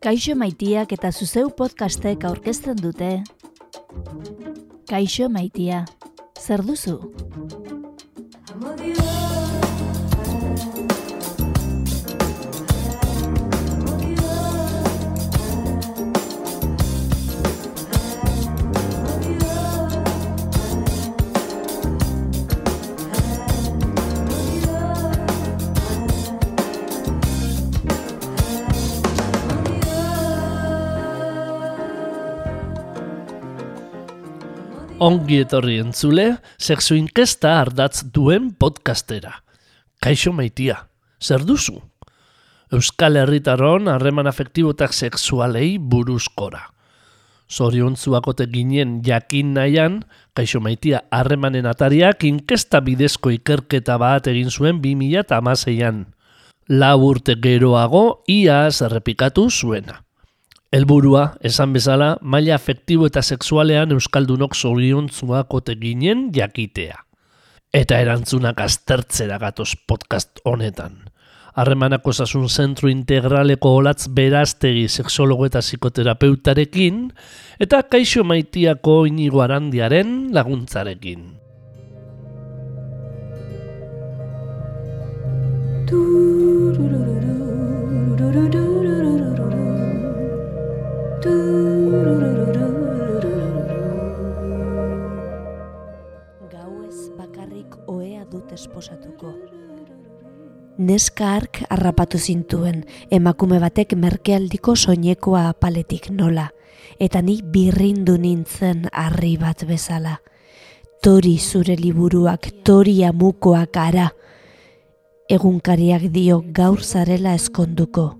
Kaixo maitiak eta zuzeu podcastek aurkezten dute. Kaixo maitia, zer duzu? Ongi etorri entzule, sexu inkesta ardatz duen podcastera. Kaixo maitia, zer duzu? Euskal Herritaron harreman afektibotak sexualei buruzkora. Zoriontzuakote ginen jakin nahian, kaixo maitia harremanen atariak inkesta bidezko ikerketa bat egin zuen 2006an. Lau urte geroago, ia zerrepikatu zuena. Helburua, esan bezala, maila afektibo eta sexualean euskaldunok zoriontzuak ote ginen jakitea. Eta erantzunak aztertzera gatoz podcast honetan. Harremanako osasun zentru integraleko olatz beraztegi sexologo eta psikoterapeutarekin, eta kaixo maitiako inigo arandiaren laguntzarekin. Gauez bakarrik oea dut esposatuko. Neska ark harrapatu zintuen, emakume batek merkealdiko soinekoa apaletik nola, eta ni birrindu nintzen harri bat bezala. Tori zure liburuak, tori amukoak ara. Egunkariak dio gaur zarela eskonduko.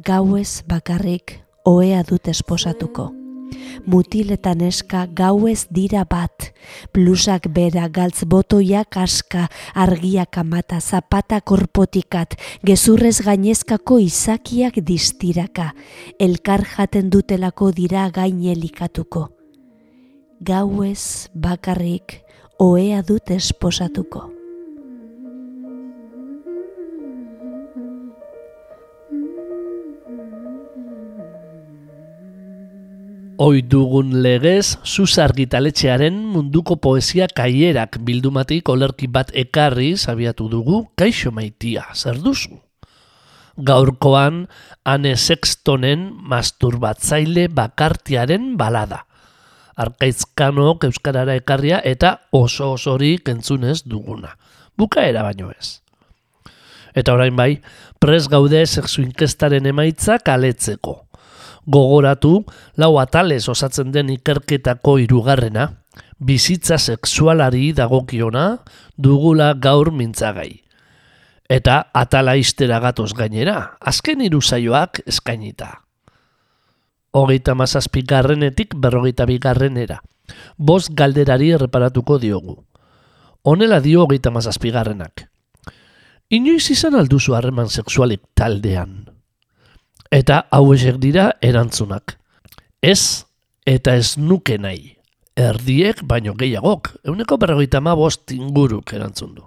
Gauez bakarrik ohea dut esposatuko. Mutil eta neska gauez dira bat, blusak bera, galtz botoiak aska, argiak amata, zapata korpotikat, gezurrez gainezkako izakiak distiraka, elkar jaten dutelako dira gainelikatuko. Gauez bakarrik ohea dut esposatuko. Hoi dugun legez, Zuzar Gitaletxearen munduko poesia kaierak bildumatik olerki bat ekarri zabiatu dugu kaixo maitia, zer duzu? Gaurkoan, ane sextonen masturbatzaile bakartiaren balada. Arkaizkanok euskarara ekarria eta oso osorik entzunez duguna. Bukaera baino ez. Eta orain bai, pres gaude sexu inkestaren emaitza kaletzeko gogoratu lau atales osatzen den ikerketako hirugarrena, bizitza sexualari dagokiona dugula gaur mintzagai. Eta atala iztera gatoz gainera, azken hiru saioak eskainita. Hogeita mazazpi garrenetik berrogeita bigarrenera. Bost galderari erreparatuko diogu. Honela dio hogeita mazazpi garrenak. Inoiz izan alduzu harreman sexualik taldean. Eta hauesek dira erantzunak. Ez eta ez nuke nahi. Erdiek baino gehiagok, euneko berrogeita ma bost inguruk erantzun du.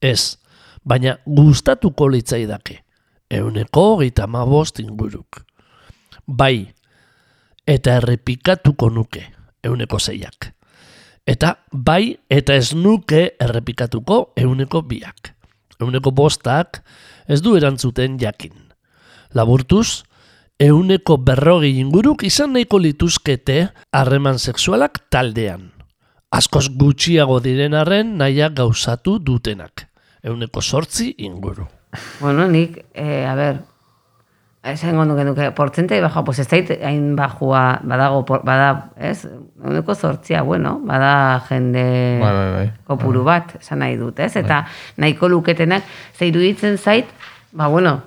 Ez, baina gustatuko litzaidake, euneko gehieta ma bost inguruk. Bai, eta errepikatuko nuke, euneko zeiak. Eta bai, eta ez nuke errepikatuko euneko biak. Euneko bostak ez du erantzuten jakin. Laburtuz, euneko berrogi inguruk izan nahiko lituzkete harreman sexualak taldean. Askoz gutxiago diren arren naia gauzatu dutenak. Euneko sortzi inguru. Bueno, nik, eh, a ber, esan gondu genuke, portzente baja, pues ez dait hain bajua, badago, por, bada, ez? Euneko sortzia, bueno, bada jende Bai, bai, bai. kopuru bat, esan nahi dut, ez? Eta nahiko luketenak, ze iruditzen zait, ba, bueno,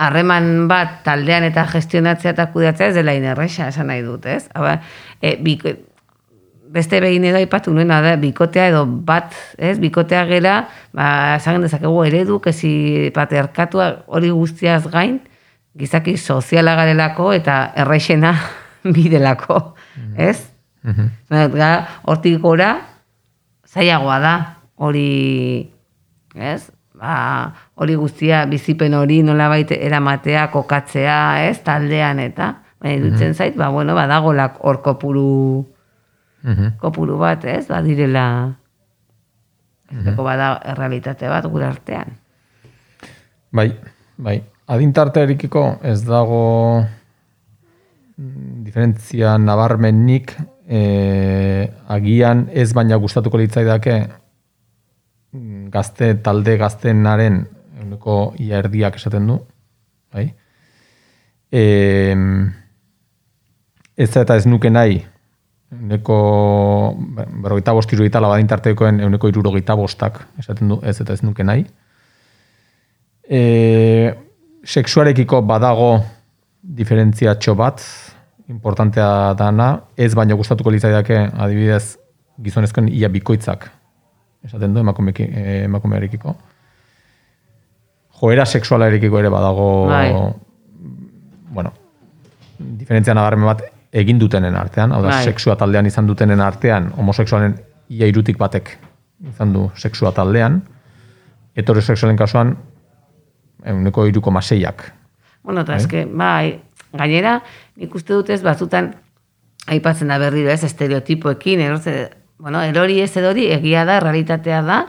harreman bat taldean eta gestionatzea eta kudeatzea ez dela inerresa, esan nahi dut, ez? Haba, e, biko, beste behin edo aipatu nuena da, bikotea edo bat, ez? Bikotea gera, ba, esan dezakegu eredu, kezi patriarkatua hori guztiaz gain, gizaki soziala garelako eta errexena bidelako, ez? Mhm. Ba, Hortik gora, zailagoa da, hori, ez? Ba, hori guztia, bizipen hori nolabait eramatea, kokatzea, ez, taldean eta, baina iruditzen zait, ba, bueno, badagolak hor kopuru, Mhm. kopuru bat, ez, badirela, ez bada errealitate bat gure artean. Bai, bai. Adintartearikiko ez dago mm, diferentzia nabarmenik e, agian ez baina gustatuko litzaidake mm, gazte talde gaztenaren euneko ia erdiak esaten du. Bai? E, ez eta ez nuke nahi Euneko, berrogeita bost, irurogeita labadintartekoen euneko irurogeita bostak, esaten du, ez eta ez nuke nahi e, sexuarekiko badago diferentziatxo bat, importantea dana, ez baina gustatuko litzaidake adibidez gizonezkoen ia bikoitzak, esaten du eh, emakumearekiko. Joera sexualarekiko ere badago, Bai. bueno, diferentzia nabarmen bat egin dutenen artean, hau da, Bai. sexua taldean izan dutenen artean, homosexualen ia irutik batek izan du sexua taldean, heterosexualen kasuan, euneko iruko maseiak. Bueno, eta eske, bai, gainera, nik uste dut ez batzutan, aipatzen da berriro ez, estereotipoekin, erortze, bueno, erori ez edori, egia da, realitatea da,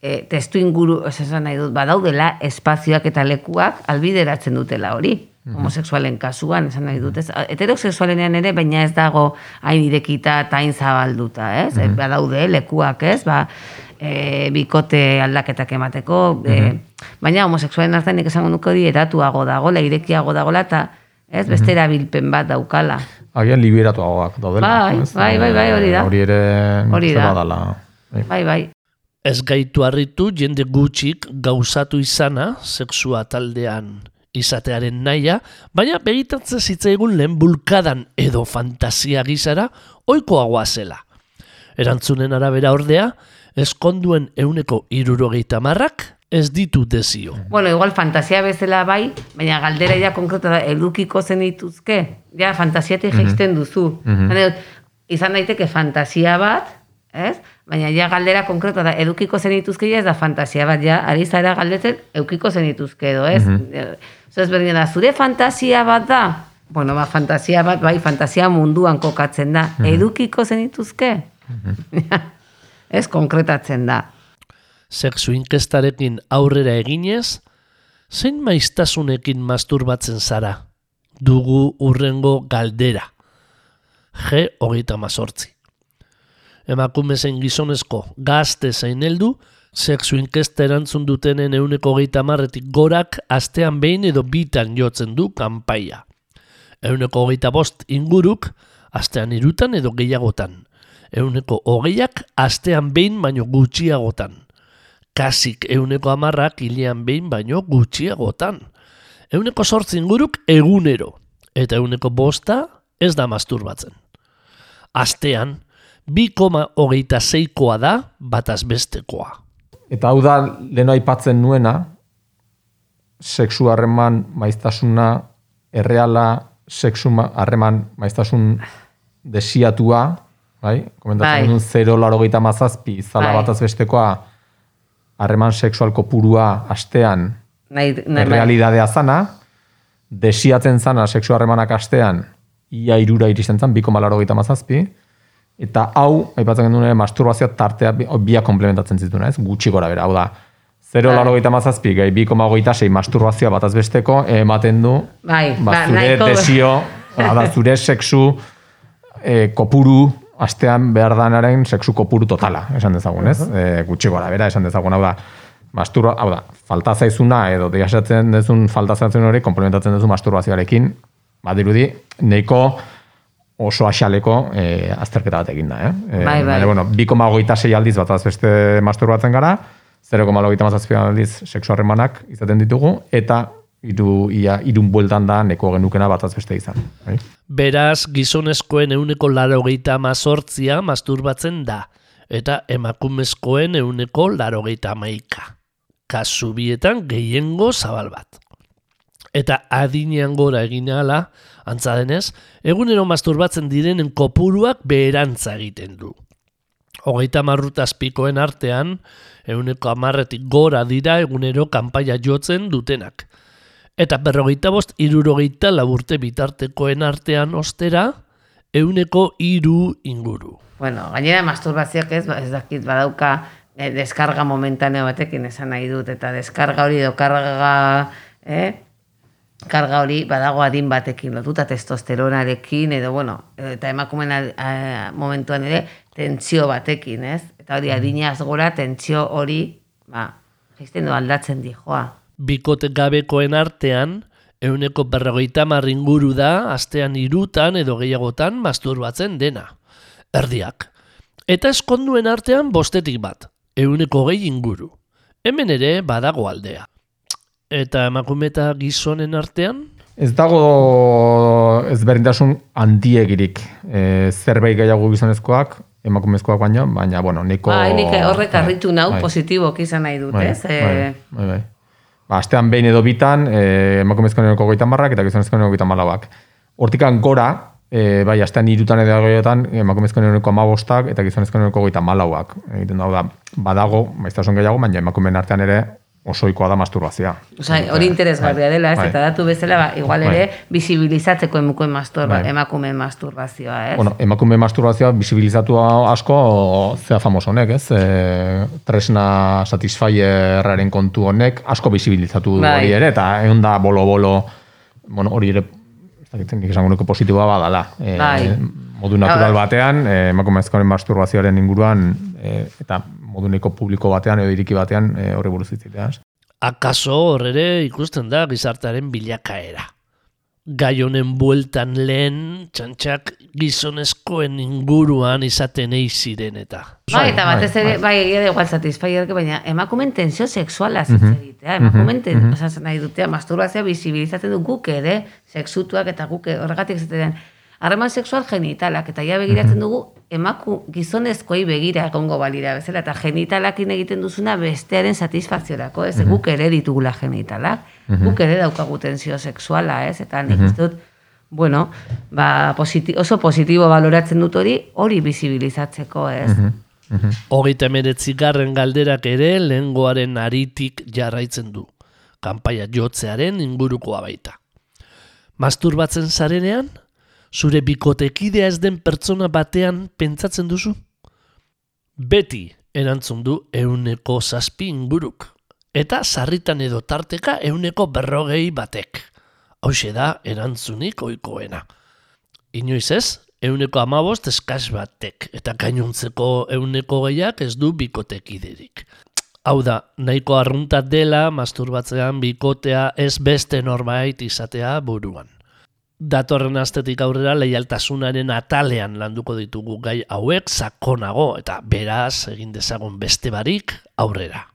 e, testu inguru, esan nahi dut, badaudela espazioak eta lekuak albideratzen dutela hori. homosexualen kasuan, esan nahi dut, ez? Heterosexualenean ere, baina ez dago hain irekita eta hain zabalduta, ez? Badaude lekuak, ez? Ba, e, bikote aldaketak emateko, e, baina homosexualen artean nik esango nuke hori eratuago dagoela, irekiago dagoela, eta ez, beste erabilpen bat daukala. Agian liberatuagoak daudela. Bai, ez? bai, bai, bai, hori da. Hori ere Hori da. badala. Bai. Bai, bai. Ez gaitu harritu jende gutxik gauzatu izana sexua taldean izatearen naia, baina begitatzen zitzaigun lehen bulkadan edo fantasia gizara oikoagoa zela. Erantzunen arabera ordea, eskonduen euneko irurogeita marrak ez ditu dezio. Bueno, igual fantasia bezala bai, baina galdera ja konkreta da, edukiko zen dituzke. Ja, fantasiatik jaisten duzu. Baina, izan daiteke fantasia bat, ez? Baina ja galdera konkreta da, edukiko zen dituzke ja ez da fantasia bat, ja, ari zara galdetzen, eukiko zen dituzke edo, ez? Mm Ez berdina da, zure fantasia bat da? Bueno, ba, fantasia bat, bai, fantasia munduan kokatzen da. Edukiko zen dituzke? ez konkretatzen da. Sexu inkestarekin aurrera eginez, zein maiztasunekin masturbatzen zara? Dugu urrengo galdera. G hogeita mazortzi. Emakume zein gizonezko gazte zein heldu, sexu inkesta erantzun dutenen euneko hogeita marretik gorak astean behin edo bitan jotzen du kanpaia. Euneko hogeita bost inguruk, astean irutan edo gehiagotan. Euneko hogeiak astean behin baino gutxiagotan. Kasik euneko amarrak hilean behin baino gutxiagotan. Euneko sortzi inguruk egunero, eta euneko bosta ez da masturbatzen. Astean, bi koma hogeita zeikoa da bataz bestekoa. Eta hau da, leno aipatzen nuena, sexu harreman maiztasuna, erreala, ma- harreman maiztasun desiatua, bai? Komentatzen Bai. duen 0 laro gehieta mazazpi, zala Bai. bataz bestekoa, harreman sexual kopurua astean, Nahi, nahi, bai. errealidadea zana, desiatzen zana sexu harremanak astean, ia irura iristen zan, biko malaro gehieta mazazpi, eta hau, aipatzen genuen ere, masturbazioa tartea bi- bia komplementatzen zituen, ez? Gutxi gora bera, hau da, 0 Bai. laro gehieta mazazpi, gai biko magoita sei masturbazioa bataz besteko, ematen du, Bai, ba, ba, zure desio, da, zure sexu e, kopuru, astean behar danaren sexu kopuru totala, esan dezagun, ez? E, gutxi gora bera, esan dezagun, hau da, masturba, hau da, falta zaizuna edo degasatzen dezun falta zaizun hori komplementatzen duzu masturbazioarekin, badirudi, neiko oso axaleko e, azterketa bat egin da, eh? E, Bai, bai. baina, bueno, 2,26 aldiz bat beste masturbatzen gara, 0,87 aldiz sexu harremanak izaten ditugu, eta iru, ia, irun bueltan da neko genukena bataz beste izan. Bai? Beraz, gizonezkoen euneko larogeita mazortzia masturbatzen da, eta emakumezkoen euneko larogeita maika. Kasu bietan gehiengo zabal bat. Eta adinean gora egin ala, antza denez, egunero masturbatzen direnen kopuruak beherantza egiten du. Hogeita marrutazpikoen artean, euneko amarretik gora dira egunero kanpaia jotzen dutenak. Eta berrogeita bost irurogeita laburte bitartekoen artean ostera, euneko iru inguru. Bueno, gainera masturbazioak ez, ez dakit badauka eh, deskarga momentaneo batekin esan nahi dut, eta deskarga hori edo karga, eh? karga hori badago adin batekin lotuta testosteronarekin edo bueno, eta emakumen ad- a- momentuan ere tentsio batekin, ez? Eta hori adinaz gora tentsio hori, ba, jaisten du aldatzen di, joa. Bikote gabekoen artean, euneko berrogeita inguru da, astean irutan edo gehiagotan masturbatzen dena. Erdiak. Eta eskonduen artean bostetik bat, euneko gehi inguru. Hemen ere badago aldea. Eta emakume eta gizonen artean, Ez dago ezberdintasun handiegirik. E, zerbait gehiago gizonezkoak, emakumezkoak baina, baina, bueno, niko... Ba, horrek Bai, harritu nau, bai, positiboki izan nahi dut, bai, ez? bai, Eh, bai, bai. Ba, astean behin edo bitan, e, emakumezkoen eroko goita marrak eta gizonezkoen eroko goita malauak. Hortikan gora, e, bai, astean irutan edo gehiagotan, emakumezkoen eroko amabostak eta gizonezkoen eroko goita malauak. Egiten da, hau da, badago, maiztasun gehiago, baina emakumeen artean ere osoikoa da masturbazioa. Osa, hori interesgarria Bai, dela, ez? bai. Eta datu bezala, ba, igual ere, Bai. bisibilizatzeko emukuen masturba, Bai. emakumeen masturbazioa, ez? Bueno, emakume masturbazioa bisibilizatu asko zea famoso honek, ez? E, tresna satisfierraren kontu honek asko bisibilizatu du Bai. hori ere, eta egon da bolo-bolo, bueno, hori ere, ez dakit, nik esango nuke positiboa badala. E, Bai. Modu natural Bai. batean, e, emakumezkoaren masturbazioaren inguruan, e, eta modu neko publiko batean edo iriki batean e, horri buruz ez? akaso horrere ikusten da gizartearen bilakaera. Gai honen bueltan lehen txantxak gizonezkoen inguruan izaten ei ziren eta. Bai, eta Bai, batez ere, bai, egia da igual satisfyer, baina emakumen tensio sexuala hitz egitea, emakumen ten, osa, esan nahi dutea, masturbazioa bisibilizatzen du guk ere, sexutuak eta guk horregatik zaten harreman sexual genitalak, eta ja begiratzen dugu, emaku gizonezkoei begira egongo balira bezala, eta genitalakin egiten duzuna bestearen satisfakziorako, ez, guk ere ditugula genitalak, guk ere daukagu tensio sexuala, ez, eta nik ez dut, bueno, ba, positi oso positibo baloratzen dut hori, hori bisibilizatzeko, ez? Hogeita emeretzigarren galderak ere lehengoaren aritik jarraitzen du. Kanpaia jotzearen ingurukoa baita. Masturbatzen zarenean, zure bikotekidea ez den pertsona batean pentsatzen duzu? Beti erantzun du euneko zazpi inguruk. Eta sarritan edo tarteka euneko berrogei batek. Hauxe da erantzunik oikoena. Inoiz ez, euneko amabost eskas batek, eta gainontzeko euneko gehiak ez du bikotekiderik. Hau da, nahiko arrunta dela masturbatzean bikotea ez beste norbait izatea buruan. Datorren astetik aurrera leialtasunaren atalean landuko ditugu gai hauek sakonago eta beraz egin dezagun beste barik aurrera.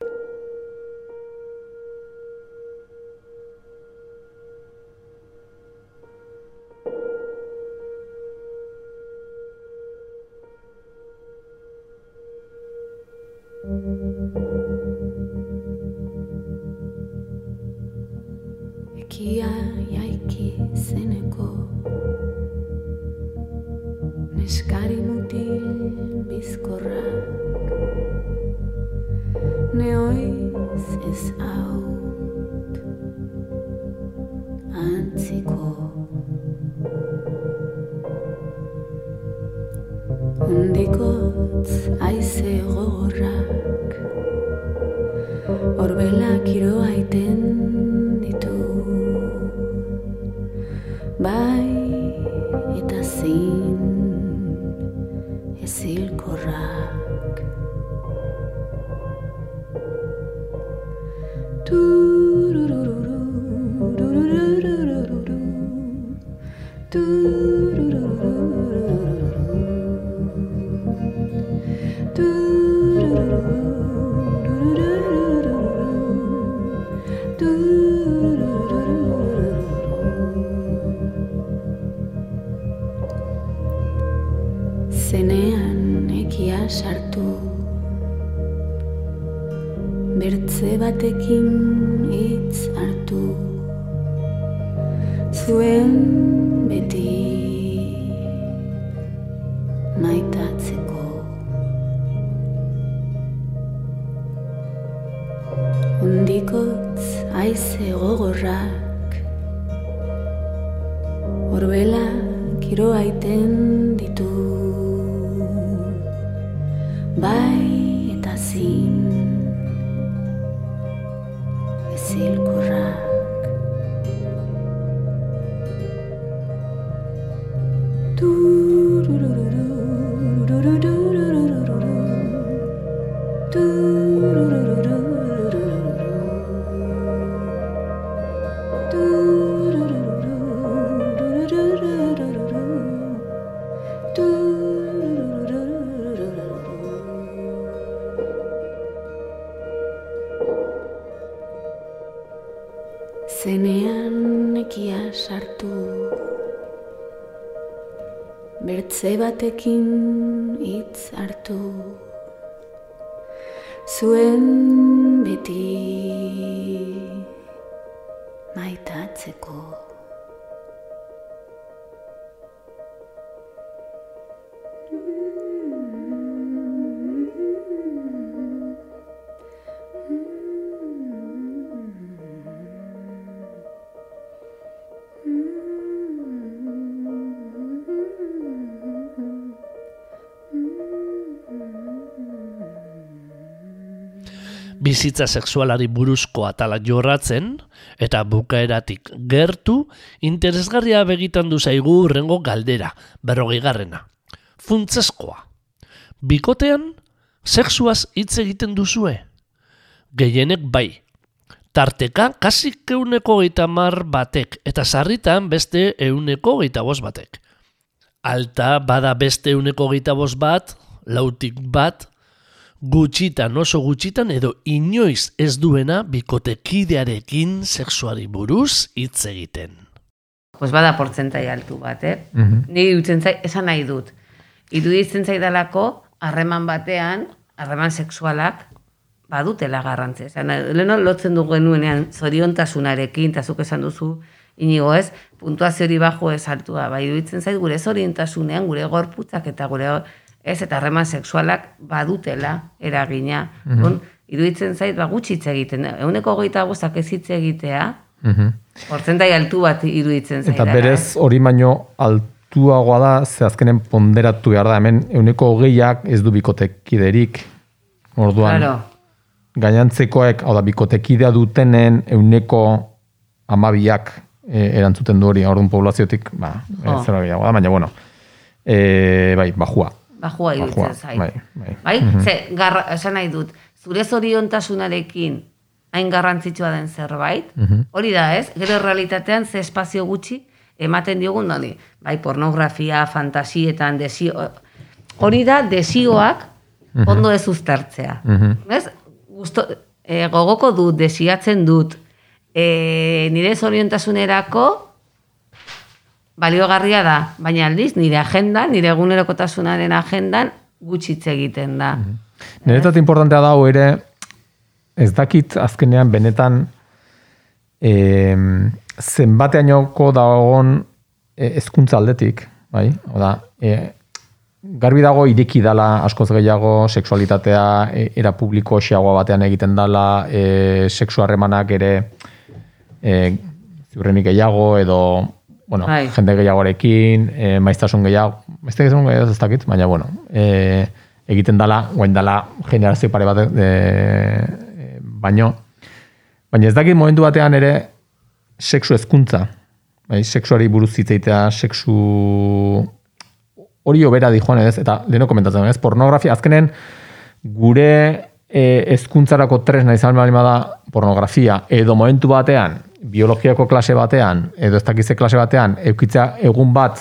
Ez haut Antziko Undikotz aize gogorrak Orbelak iroaiten ditu haize gogorrak. Horbela kiro aiten ditu. Bai eta zin Alekin bizitza sexualari buruzko atala jorratzen, eta bukaeratik gertu, interesgarria begitan du zaigu urrengo galdera, berrogei garrena. Funtzeskoa. Bikotean, sexuaz hitz egiten duzue? Gehienek bai. Tarteka, kasik euneko geita mar batek, eta sarritan beste euneko geita bost batek. Alta bada beste euneko geita bost bat, lautik bat, gutxitan oso gutxitan edo inoiz ez duena bikotekidearekin sexuari buruz hitz egiten. Pues bada portzentai altu bat, eh? Mhm. Ni dutzen zait, esan nahi dut. Iruditzen zaidalako, harreman batean, harreman sexualak, badutela garrantzia. Esan, leheno lotzen du genuenean zoriontasunarekin, eta zuk esan duzu, inigo ez, puntuazio hori bajo ez altua. Bai, iruditzen zait, gure zoriontasunean, gure gorputzak eta gure ez, eta harreman sexualak badutela eragina. Mm iruditzen zait, ba, gutxi hitz egiten. Euneko goita guztak ez hitz egitea, Mhm. portzentai altu bat iruditzen zait. Eta berez hori baino altuagoa da, ze azkenen ponderatu behar da, hemen euneko hogeiak ez du bikotekiderik. Orduan, Claro. gainantzekoek, hau da, bikotekidea dutenen euneko amabiak e, erantzuten du hori, orduan poblaziotik, ba, zera gehiago da, baina bueno, e, bai, bajua. Bajua iruditzen zait. bai, bai. Bai? Ze, garra, esan nahi dut, zure zoriontasunarekin hain garrantzitsua den zerbait, Mhm. hori da ez, gero realitatean ze espazio gutxi ematen diogun noni, bai, pornografia, fantasietan, desio, hori da desioak ondo ez uztartzea. Mhm. Ez? Gusto, e, gogoko dut, desiatzen dut, e, nire zoriontasunerako baliogarria da, baina aldiz, nire agenda, nire egunerokotasunaren agendan gutxi hitz egiten da. Niretzat importantea da ere, ez dakit azkenean benetan e, zenbateainoko dagoen e, hezkuntza aldetik, bai? Oda, e, garbi dago ireki dala askoz gehiago sexualitatea e, era publiko xeagoa batean egiten dala, e, sexu harremanak ere e, ziurrenik gehiago edo bueno, Bai. jende gehiagorekin, e, maiztasun gehiago, maiztasun gehiago ez dakit, baina bueno, e, egiten dala, guain dala generazio pare bat e, e, baino, baina ez dakit momentu batean ere sexu hezkuntza, bai, sexuari buruz zitzeitea, sexu hori obera di joan ez, eta leheno komentatzen, ez, pornografia, azkenen gure e, hezkuntzarako tresna izan bali da pornografia, edo momentu batean, biologiako klase batean, edo ez dakize klase batean, eukitza egun bat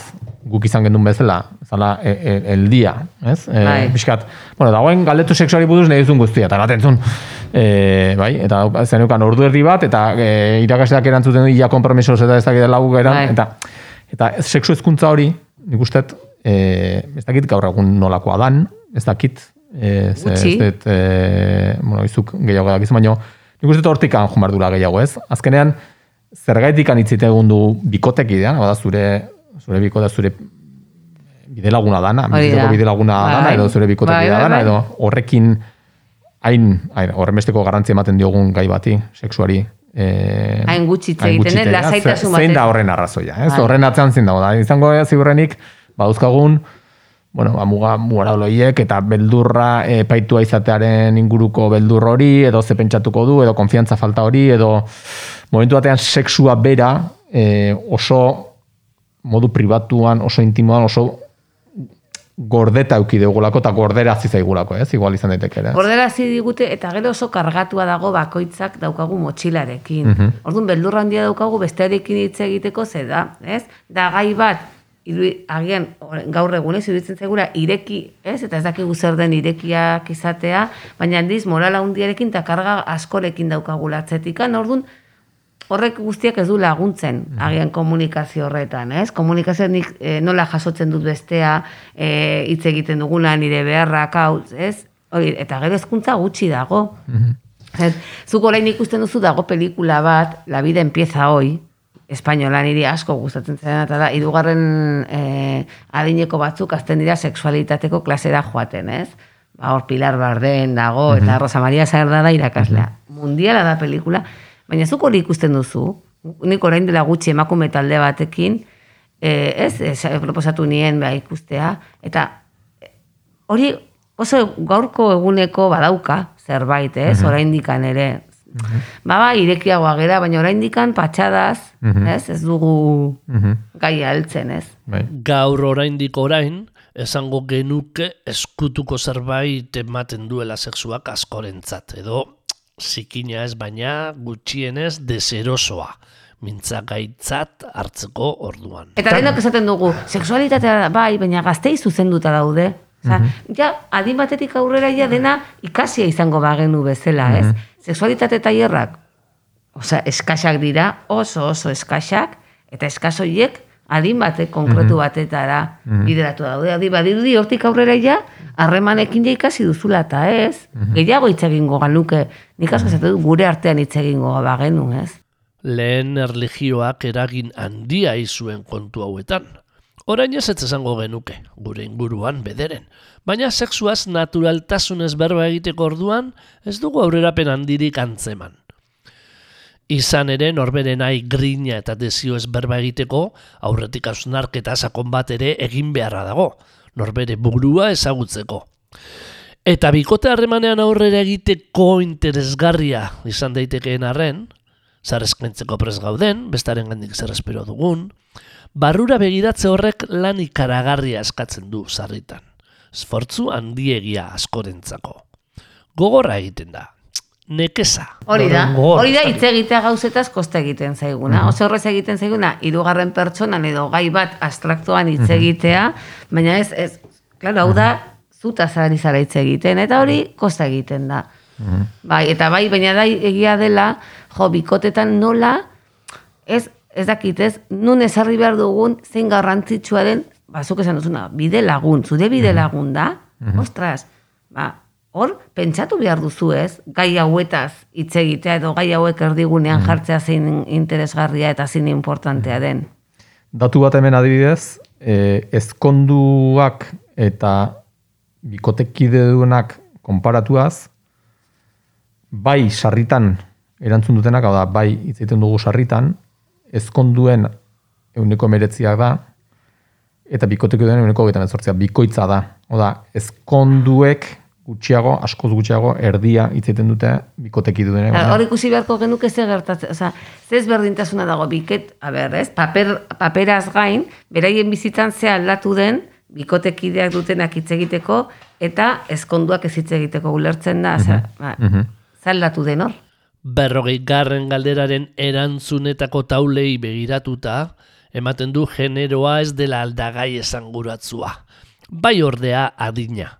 guk izan gendun bezala, zala e, e, el dia, ez? E, Bai. pixkat, bueno, dagoen galdetu sexuari buruz nahi duzun guztia, eta bat entzun, e, bai, eta zenukan ordu erdi bat, eta e, irakasleak erantzuten du, ia kompromisos eta ez dakit lau geran, Bai. eta, eta sexu hezkuntza hori, nik uste, e, ez dakit gaur egun nolakoa dan, ez dakit, e, ze, ez dut, e, bueno, izuk gehiago dakizu, baina nik uste hortikan dula gehiago, ez? Azkenean, zergaitik anitzite egun du bikotekidean, bada zure, zure bikotea zure bidelaguna dana, Hori da. bizitzeko bidelaguna Bai. dana, edo zure bikotekidea Bai, bai, dana, bai. edo horrekin hain, hain horrenbesteko garrantzia ematen diogun gai bati, sexuari, E, Hain gutxi hitz hain egiten, eh, lasaitasun Ze- Zein da horren arrazoia, ez? Bai. Horren atzean zein dago da. Izango da ziurrenik, badauzkagun, bueno, ba, muga, moraloiek eta beldurra e, paitua izatearen inguruko beldur hori, edo ze pentsatuko du, edo konfiantza falta hori, edo momentu batean sexua bera e, oso modu pribatuan, oso intimoan, oso gordeta euki dugulako eta gordera zaigulako, ez? Igual izan daiteke ere. Gorderazi digute eta gero oso kargatua dago bakoitzak daukagu motxilarekin. Mhm. Orduan beldurra handia daukagu bestearekin hitz egiteko ze da, ez? Da gai bat iru, agian gaur egunez iruditzen zaigura ireki, ez? Eta ez dakigu zer den irekiak izatea, baina handiz morala handiarekin eta karga askorekin daukagula atzetikan. Orduan horrek guztiak ez du laguntzen agian komunikazio horretan, ez? Komunikazio nik eh, nola jasotzen dut bestea, eh, hitz egiten duguna nire beharrak hau, ez? Hori, eta gero hezkuntza gutxi dago. Ez, Zuk orain ikusten duzu dago pelikula bat, La vida empieza hoy, espainola niri asko gustatzen zena eta da, irugarren eh, adineko batzuk azten dira sexualitateko klasera joaten, ez? Ba, hor Pilar Barden dago, eta Rosa Maria Sarda da irakaslea. Mundiala da pelikula, baina zuk hori ikusten duzu, nik orain dela gutxi emakume talde batekin, eh, ez, ez, proposatu nien ba, ikustea, eta hori oso gaurko eguneko badauka zerbait, ez, oraindikan ere. Ba, ba, irekiagoa gera, baina oraindikan patxadaz, ez, ez dugu gaia heltzen, ez. Bai. Gaur oraindik orain, esango genuke eskutuko zerbait ematen duela sexuak askorentzat, edo zikina ez baina gutxienez deserosoa, mintzagaitzat hartzeko orduan. Eta denok esaten dugu, sexualitatea bai, baina gaztei zuzenduta daude. Osa, ja, adin batetik aurrera ja dena ikasia izango bagenu bezala, ez? Sexualitate tailerrak, osea, eskasak dira, oso oso eskasak, eta eskasoiek adin bate konkretu batetara bideratu daude. Adi, badirudi hortik aurrera ja, harremanekin ja ikasi duzula eta ez, gehiago hitz egingo ganuke, nik asko esate dut gure artean hitz egingo bagenu, ez? Lehen erligioak eragin handia izuen kontu hauetan. Orain ez ez esango genuke, gure inguruan bederen. Baina sexuaz naturaltasunez berba egiteko orduan, ez dugu aurrerapen handirik antzeman. Izan ere norberen nahi grina eta desio ez berba egiteko, aurretik hausnarketa sakon bat ere egin beharra dago, norbere burua ezagutzeko. Eta bikote harremanean aurrera egiteko interesgarria izan daitekeen arren, zer eskaintzeko prez gauden, bestaren gandik zer espero dugun, barrura begiratze horrek lan ikaragarria eskatzen du sarritan. Esfortzu handiegia askorentzako. Gogorra egiten da. Nekeza. Hori da, hori da hitz egitea gauzetaz kosta egiten zaiguna. Oso horrez egiten zaiguna, hirugarren pertsonan edo gai bat abstraktuan hitz egitea, baina ez, ez, claro, hau da, zuta zari zara hitz egiten, eta hori kosta egiten da. Bai, eta bai, baina da egia dela, jo, bikotetan nola, ez, ez dakit, ez, nun ezarri behar dugun, zein garrantzitsua den, bazuk esan duzuna, bide lagun, zure bide lagun da, ostras, ba, hor, pentsatu behar duzu ez, gai hauetaz hitz egitea edo gai hauek erdigunean jartzea zein interesgarria eta zein importantea den. Datu bat hemen adibidez, e, ezkonduak eta bikotekide duenak konparatuaz, bai sarritan erantzun dutenak, hau da, bai hitz egiten dugu sarritan, ezkonduen euneko meretziak da, eta bikoteko duen euneko hogeita mezortzia, bikoitza da. Hau da, ezkonduek gutxiago, askoz gutxiago, erdia hitz egiten dute bikoteki duen. Hor ikusi beharko genuke ze gertatzen, osea, ze ezberdintasuna dago biket, a ber, ez? Paper, paperaz gain, beraien bizitzan ze aldatu den, bikotekideak dutenak hitz egiteko, eta ezkonduak ez hitz egiteko ulertzen da, osea, ba, ze aldatu den hor. Berrogei garren galderaren erantzunetako taulei begiratuta, ematen du generoa ez dela aldagai esanguratzua. Bai ordea adina.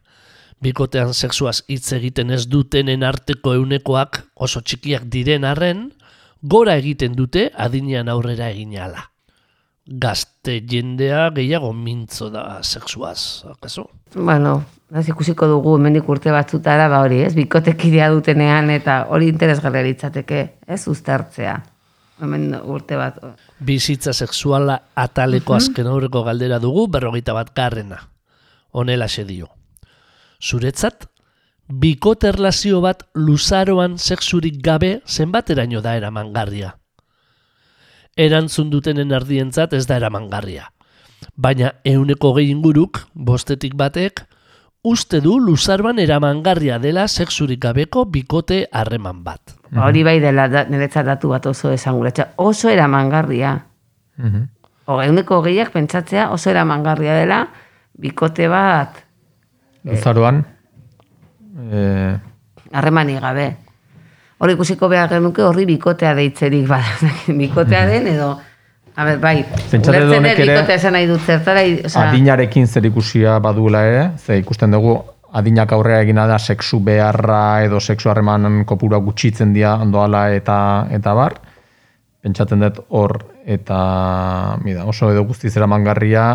Bikotean sexuaz hitz egiten ez dutenen arteko eunekoak oso txikiak diren arren, gora egiten dute adinean aurrera egin ala. Gazte jendea gehiago mintzo da sexuaz, akaso? Bueno, ez ikusiko dugu hemendik urte batzutara, ba hori, ez? Bikotekidea dutenean eta hori interesgarria litzateke, ez uztartzea. Hemen urte bat. Bizitza sexuala ataleko azken aurreko galdera dugu berrogeita bat garrena. Honela dio. Zuretzat, bikote erlazio bat luzaroan sexurik gabe zenbateraino da eramangarria. Erantzun dutenen ardientzat ez da eramangarria. Baina euneko gehi inguruk, bostetik batek, uste du luzaroan eramangarria dela sexurik gabeko bikote harreman bat. Ba, hori bai dela da, niretzat datu bat oso esanguratxa. Oso eramangarria. Mhm. O, euneko gehiak pentsatzea oso eramangarria dela bikote bat Luzaroan, eh, harremani gabe. Hori ikusiko behar genuke horri bikotea deitzerik bada. bikotea den edo... A ber, bai, ulertzen dut bikotea esan nahi dut zertara, osea, adinarekin zer ikusia baduela ere, ze ikusten dugu adinak aurrera egina da sexu beharra edo sexu harreman kopura gutxitzen dira ondoala eta eta bar. Pentsatzen dut hor eta mida, oso edo guztiz eramangarria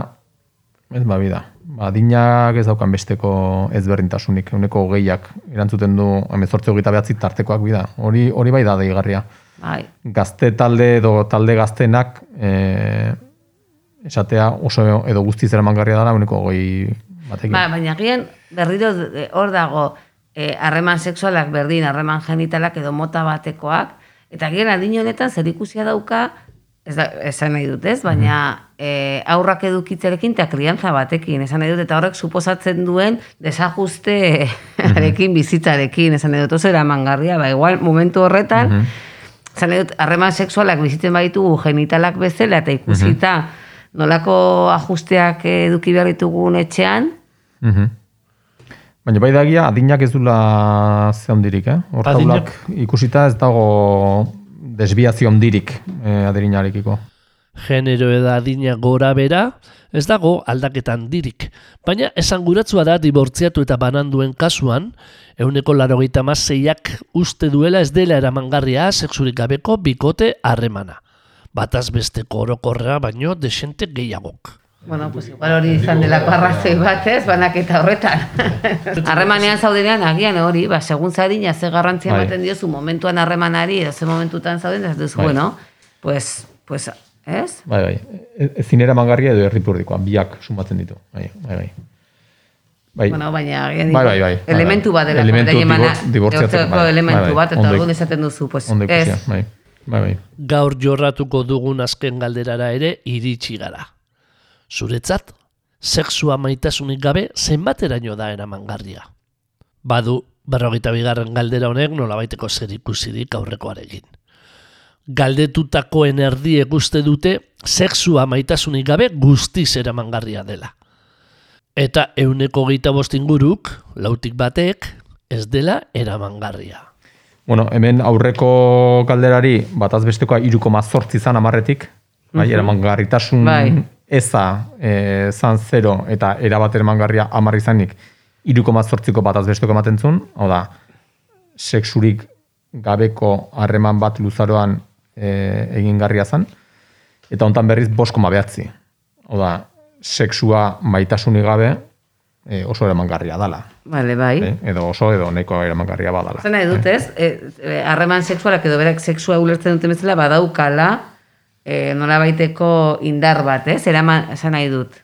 ez ba bida. Adinak ez daukan besteko ezberdintasunik, uneko hogeiak erantzuten du 18 hogeita behatzi tartekoak bida. Hori hori bai da deigarria. bai, Gazte talde edo talde gaztenak eh, esatea oso edo guztiz eramangarria dela uneko hogei batekin. Ba, baina gian berriro eh, hor dago eh, harreman sexualak berdin, harreman genitalak edo mota batekoak, eta gian adin honetan zer ikusia dauka, ez da, esan nahi dut ez, baina eh, aurrak edukitzerekin eta kriantza batekin, esan nahi dut, eta horrek suposatzen duen desajuste arekin, bizitzarekin, esan nahi dut, oso eramangarria, ba, igual momentu horretan, esan nahi dut, harreman sexualak bizitzen baditugu genitalak bezala, eta ikusita, nolako ajusteak eduki behar ditugun etxean, Mhm. Baina bai dagia, adinak ez dula ze handirik, eh? Hortaulak ikusita ez dago desbiazio handirik eh, adirinarekiko. Genero eda adina gora bera, ez dago aldaketan dirik. Baina esanguratzua da dibortziatu eta bananduen kasuan, euneko larogeita mazeiak uste duela ez dela eramangarria sexurik gabeko bikote harremana. Bataz besteko orokorra baino desente gehiagok. Bueno, pues igual hori izan delako arrazoi bat, ez, banaketa horretan. Harremanean zaudenean, agian hori, ba, segun zadina, ze garrantzia Bai. ematen diozu momentuan harremanari, edo ze momentutan zauden, ez duzu, Bai. bueno, pues, pues, ez? Bai, bai. E- Ezin eramangarria edo erripurdikoa, biak sumatzen ditu. Bai, bai, bai. Bai, Bueno, baina agian Bai, bai, bai. elementu bat dela, Elementu dibortziatzeko, bai. elementu bat, eta orduan esaten duzu, pues, ez, bai. Bai, bai. Gaur jorratuko dugun azken galderara ere iritsi gara. Zuretzat, sexua maitasunik gabe zenbateraino da eramangarria. Badu, berrogeita bigarren galdera honek nolabaiteko zer ikusirik aurrekoarekin. Galdetutakoen erdiek uste dute sexua maitasunik gabe guztiz eramangarria dela. Eta euneko geita bostinguruk, lautik batek, ez dela eramangarria. Bueno, hemen aurreko galderari bataz bestekoa iruko zortzi zan amarretik, bai, eramangarritasun Bai. Eza e, zan zero eta erabat eramangarria amar izanik iruko zortziko bataz besteko ematen zuen, hau da, sexurik gabeko harreman bat luzaroan e, egingarria zan, eta hontan berriz bosko behatzi. Hau da, sexua maitasunik gabe e, oso eramangarria dala. Vale, bai. Eh? Edo oso edo neko eramangarria badala. Zer nahi dut, ez? E, e, harreman sexualak edo berak sexua ulertzen duten bezala badaukala e, nolabaiteko indar bat, ez? Eraman, esan nahi dut.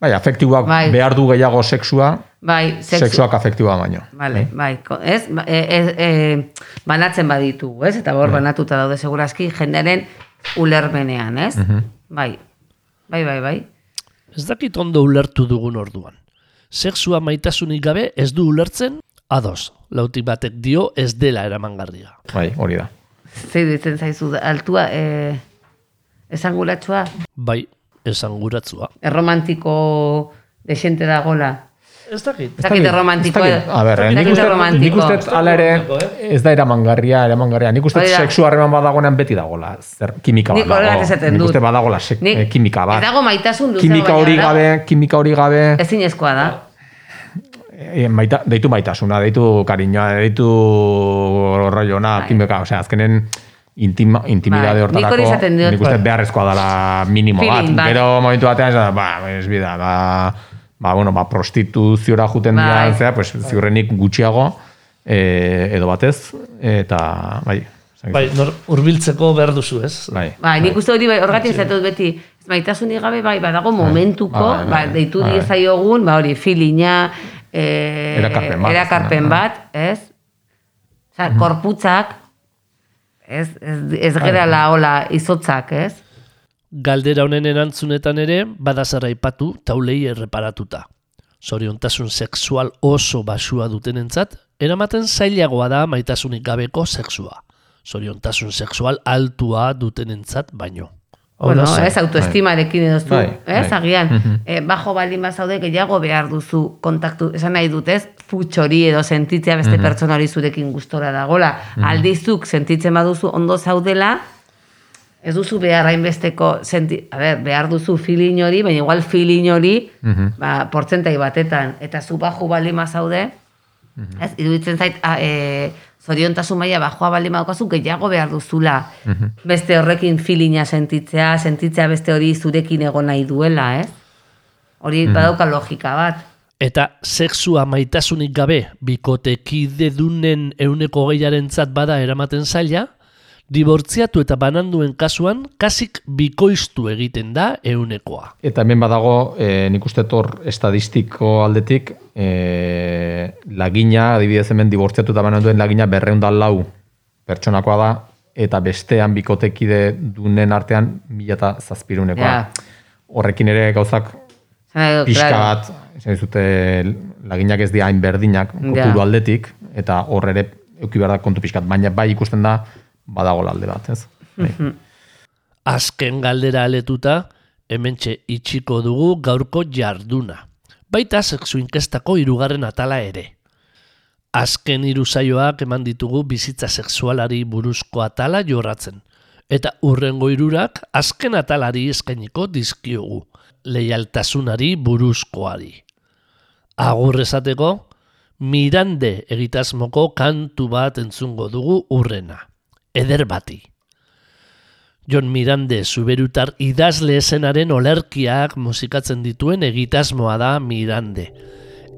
Bai, afektiboak Bai. behar du gehiago sexua, Bai, sexu... sexuak afektiboa baino. Vale, bai, ko- ez? Ba- E, e, e, banatzen baditugu, ez? Eta hor banatuta daude segurazki jendearen ulermenean, ez? Bai, bai, bai, bai. Ez dakit ondo ulertu dugun orduan. Sexua maitasunik gabe ez du ulertzen, ados, lautik batek dio ez dela eramangarria. Bai, hori da. Zei ditzen zaizu, altua, e, esangulatsua, Bai, esanguratzua. erromantiko desente dagola. Ez dakit. Ez dakit erromantiko. Ez. A ber, ez nik uste, nik uste hala ere ez da eramangarria, eramangarria. Nik uste da. sexu harreman badagoenan beti dagola, zer, kimika bat dago. Nik uste badagola sek, Nik- eh, kimika bat. Ez dago maitasun luzaro, Kimika hori gabe, kimika hori gabe, Ezinezkoa da. eh, maita, deitu maitasuna, deitu kariñoa, deitu rollona, Bai. kimika, osea, azkenen intima, intimidade Bai, hortarako, nik diot. nik uste beharrezkoa dela minimo bat. Feeling bat. Gero momentu batean, ba, ez bida, ba, ba, bueno, ba, prostituziora juten Bai. dira, zera, pues, ziurrenik gutxiago, e, edo batez, eta, bai, Bai, nor, urbiltzeko behar duzu, ez? bai. Bai, nik uste hori bai, horgatik zatut beti, ez maitasunik gabe, bai, badago momentuko, Bai, bai, ba, bai. deitu Bai. diezaiogun, ba hori, filina, eh, Erakarpen bat, erakarpen bat, ez? Osa, korputzak, ez, ez, ez gerala hola izotzak, ez? Galdera honen erantzunetan ere, badazara ipatu taulei erreparatuta. Zoriontasun sexual oso basua dutenentzat, eramaten zailagoa da maitasunik gabeko sexua. Zoriontasun sexual altua dutenentzat baino. Bueno, da, bai, ez, autoestimarekin edo zu, Bai, ez, bai. agian, Mhm. eh, bajo baldin bazaude gehiago behar duzu kontaktu, esan nahi dut, ez, futxori edo sentitzea beste pertsona hori zurekin gustora dagola. Aldizuk sentitzen baduzu ondo zaudela, ez duzu behar hainbesteko, senti, a ber, behar duzu feeling hori, baina igual feeling hori, Mhm. ba, portzentai batetan, eta zu bajo baldin bazaude, Mhm. ez, iruditzen zait, a, e, zoriontasun maila bajoa baldin badaukazu gehiago behar duzula. Mhm. Beste horrekin feelinga sentitzea, sentitzea beste hori zurekin egon nahi duela, ez? Hori badauka logika bat. Eta sexua maitasunik gabe bikotekide dunen euneko gehiarentzat bada eramaten zaila, dibortziatu eta bananduen kasuan kasik bikoiztu egiten da eunekoa. Eta hemen badago, e, nik uste tor estadistiko aldetik, e, lagina, adibidez hemen dibortziatu eta banan duen lagina berreundan lau pertsonakoa da, eta bestean bikotekide dunen artean mila eta zazpirunekoa. Ja. Horrekin ere gauzak pixka claro. bat, esan dizute, laginak ez dira hain berdinak, kopuru Ja. aldetik, eta hor ere euki behar da kontu pixkat, baina bai ikusten da, badago alde bat, ez? Bai. Azken galdera aletuta, hementxe itxiko dugu gaurko jarduna. Baita sexu inkestako hirugarren atala ere. Azken hiru saioak eman ditugu bizitza sexualari buruzko atala jorratzen. Eta urrengo hirurak azken atalari eskainiko dizkiogu. Leialtasunari buruzkoari. Agur esateko, Mirande egitasmoko kantu bat entzungo dugu urrena. Eder bati. Jon Mirande zuberutar idazle esenaren olerkiak musikatzen dituen egitasmoa da Mirande.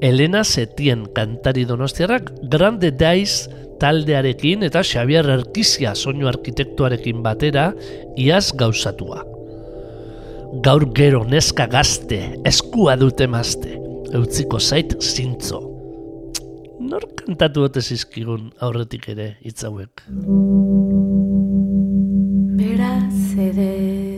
Elena Setien kantari donostiarrak Grande Daiz taldearekin eta Xavier Erkizia soinu arkitektuarekin batera iaz gauzatua. Gaur gero neska gazte, eskua dute mazte, eutziko zait zintzo. Nor kantatu ote zizkigun aurretik ere hitz hauek.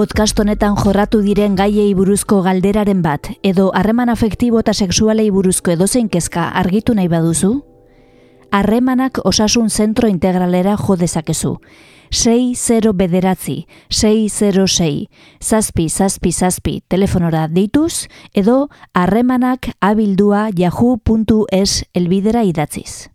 Podcast honetan jorratu diren gaiei buruzko galderaren bat edo harreman afektibo eta sexualei buruzko edozein kezka argitu nahi baduzu? Harremanak osasun zentro integralera jo dezakezu. 6 bederatzi, 606, zazpi, zazpi, zazpi, telefonora deituz, edo harremanak abildua yahoo.es elbidera idatziz.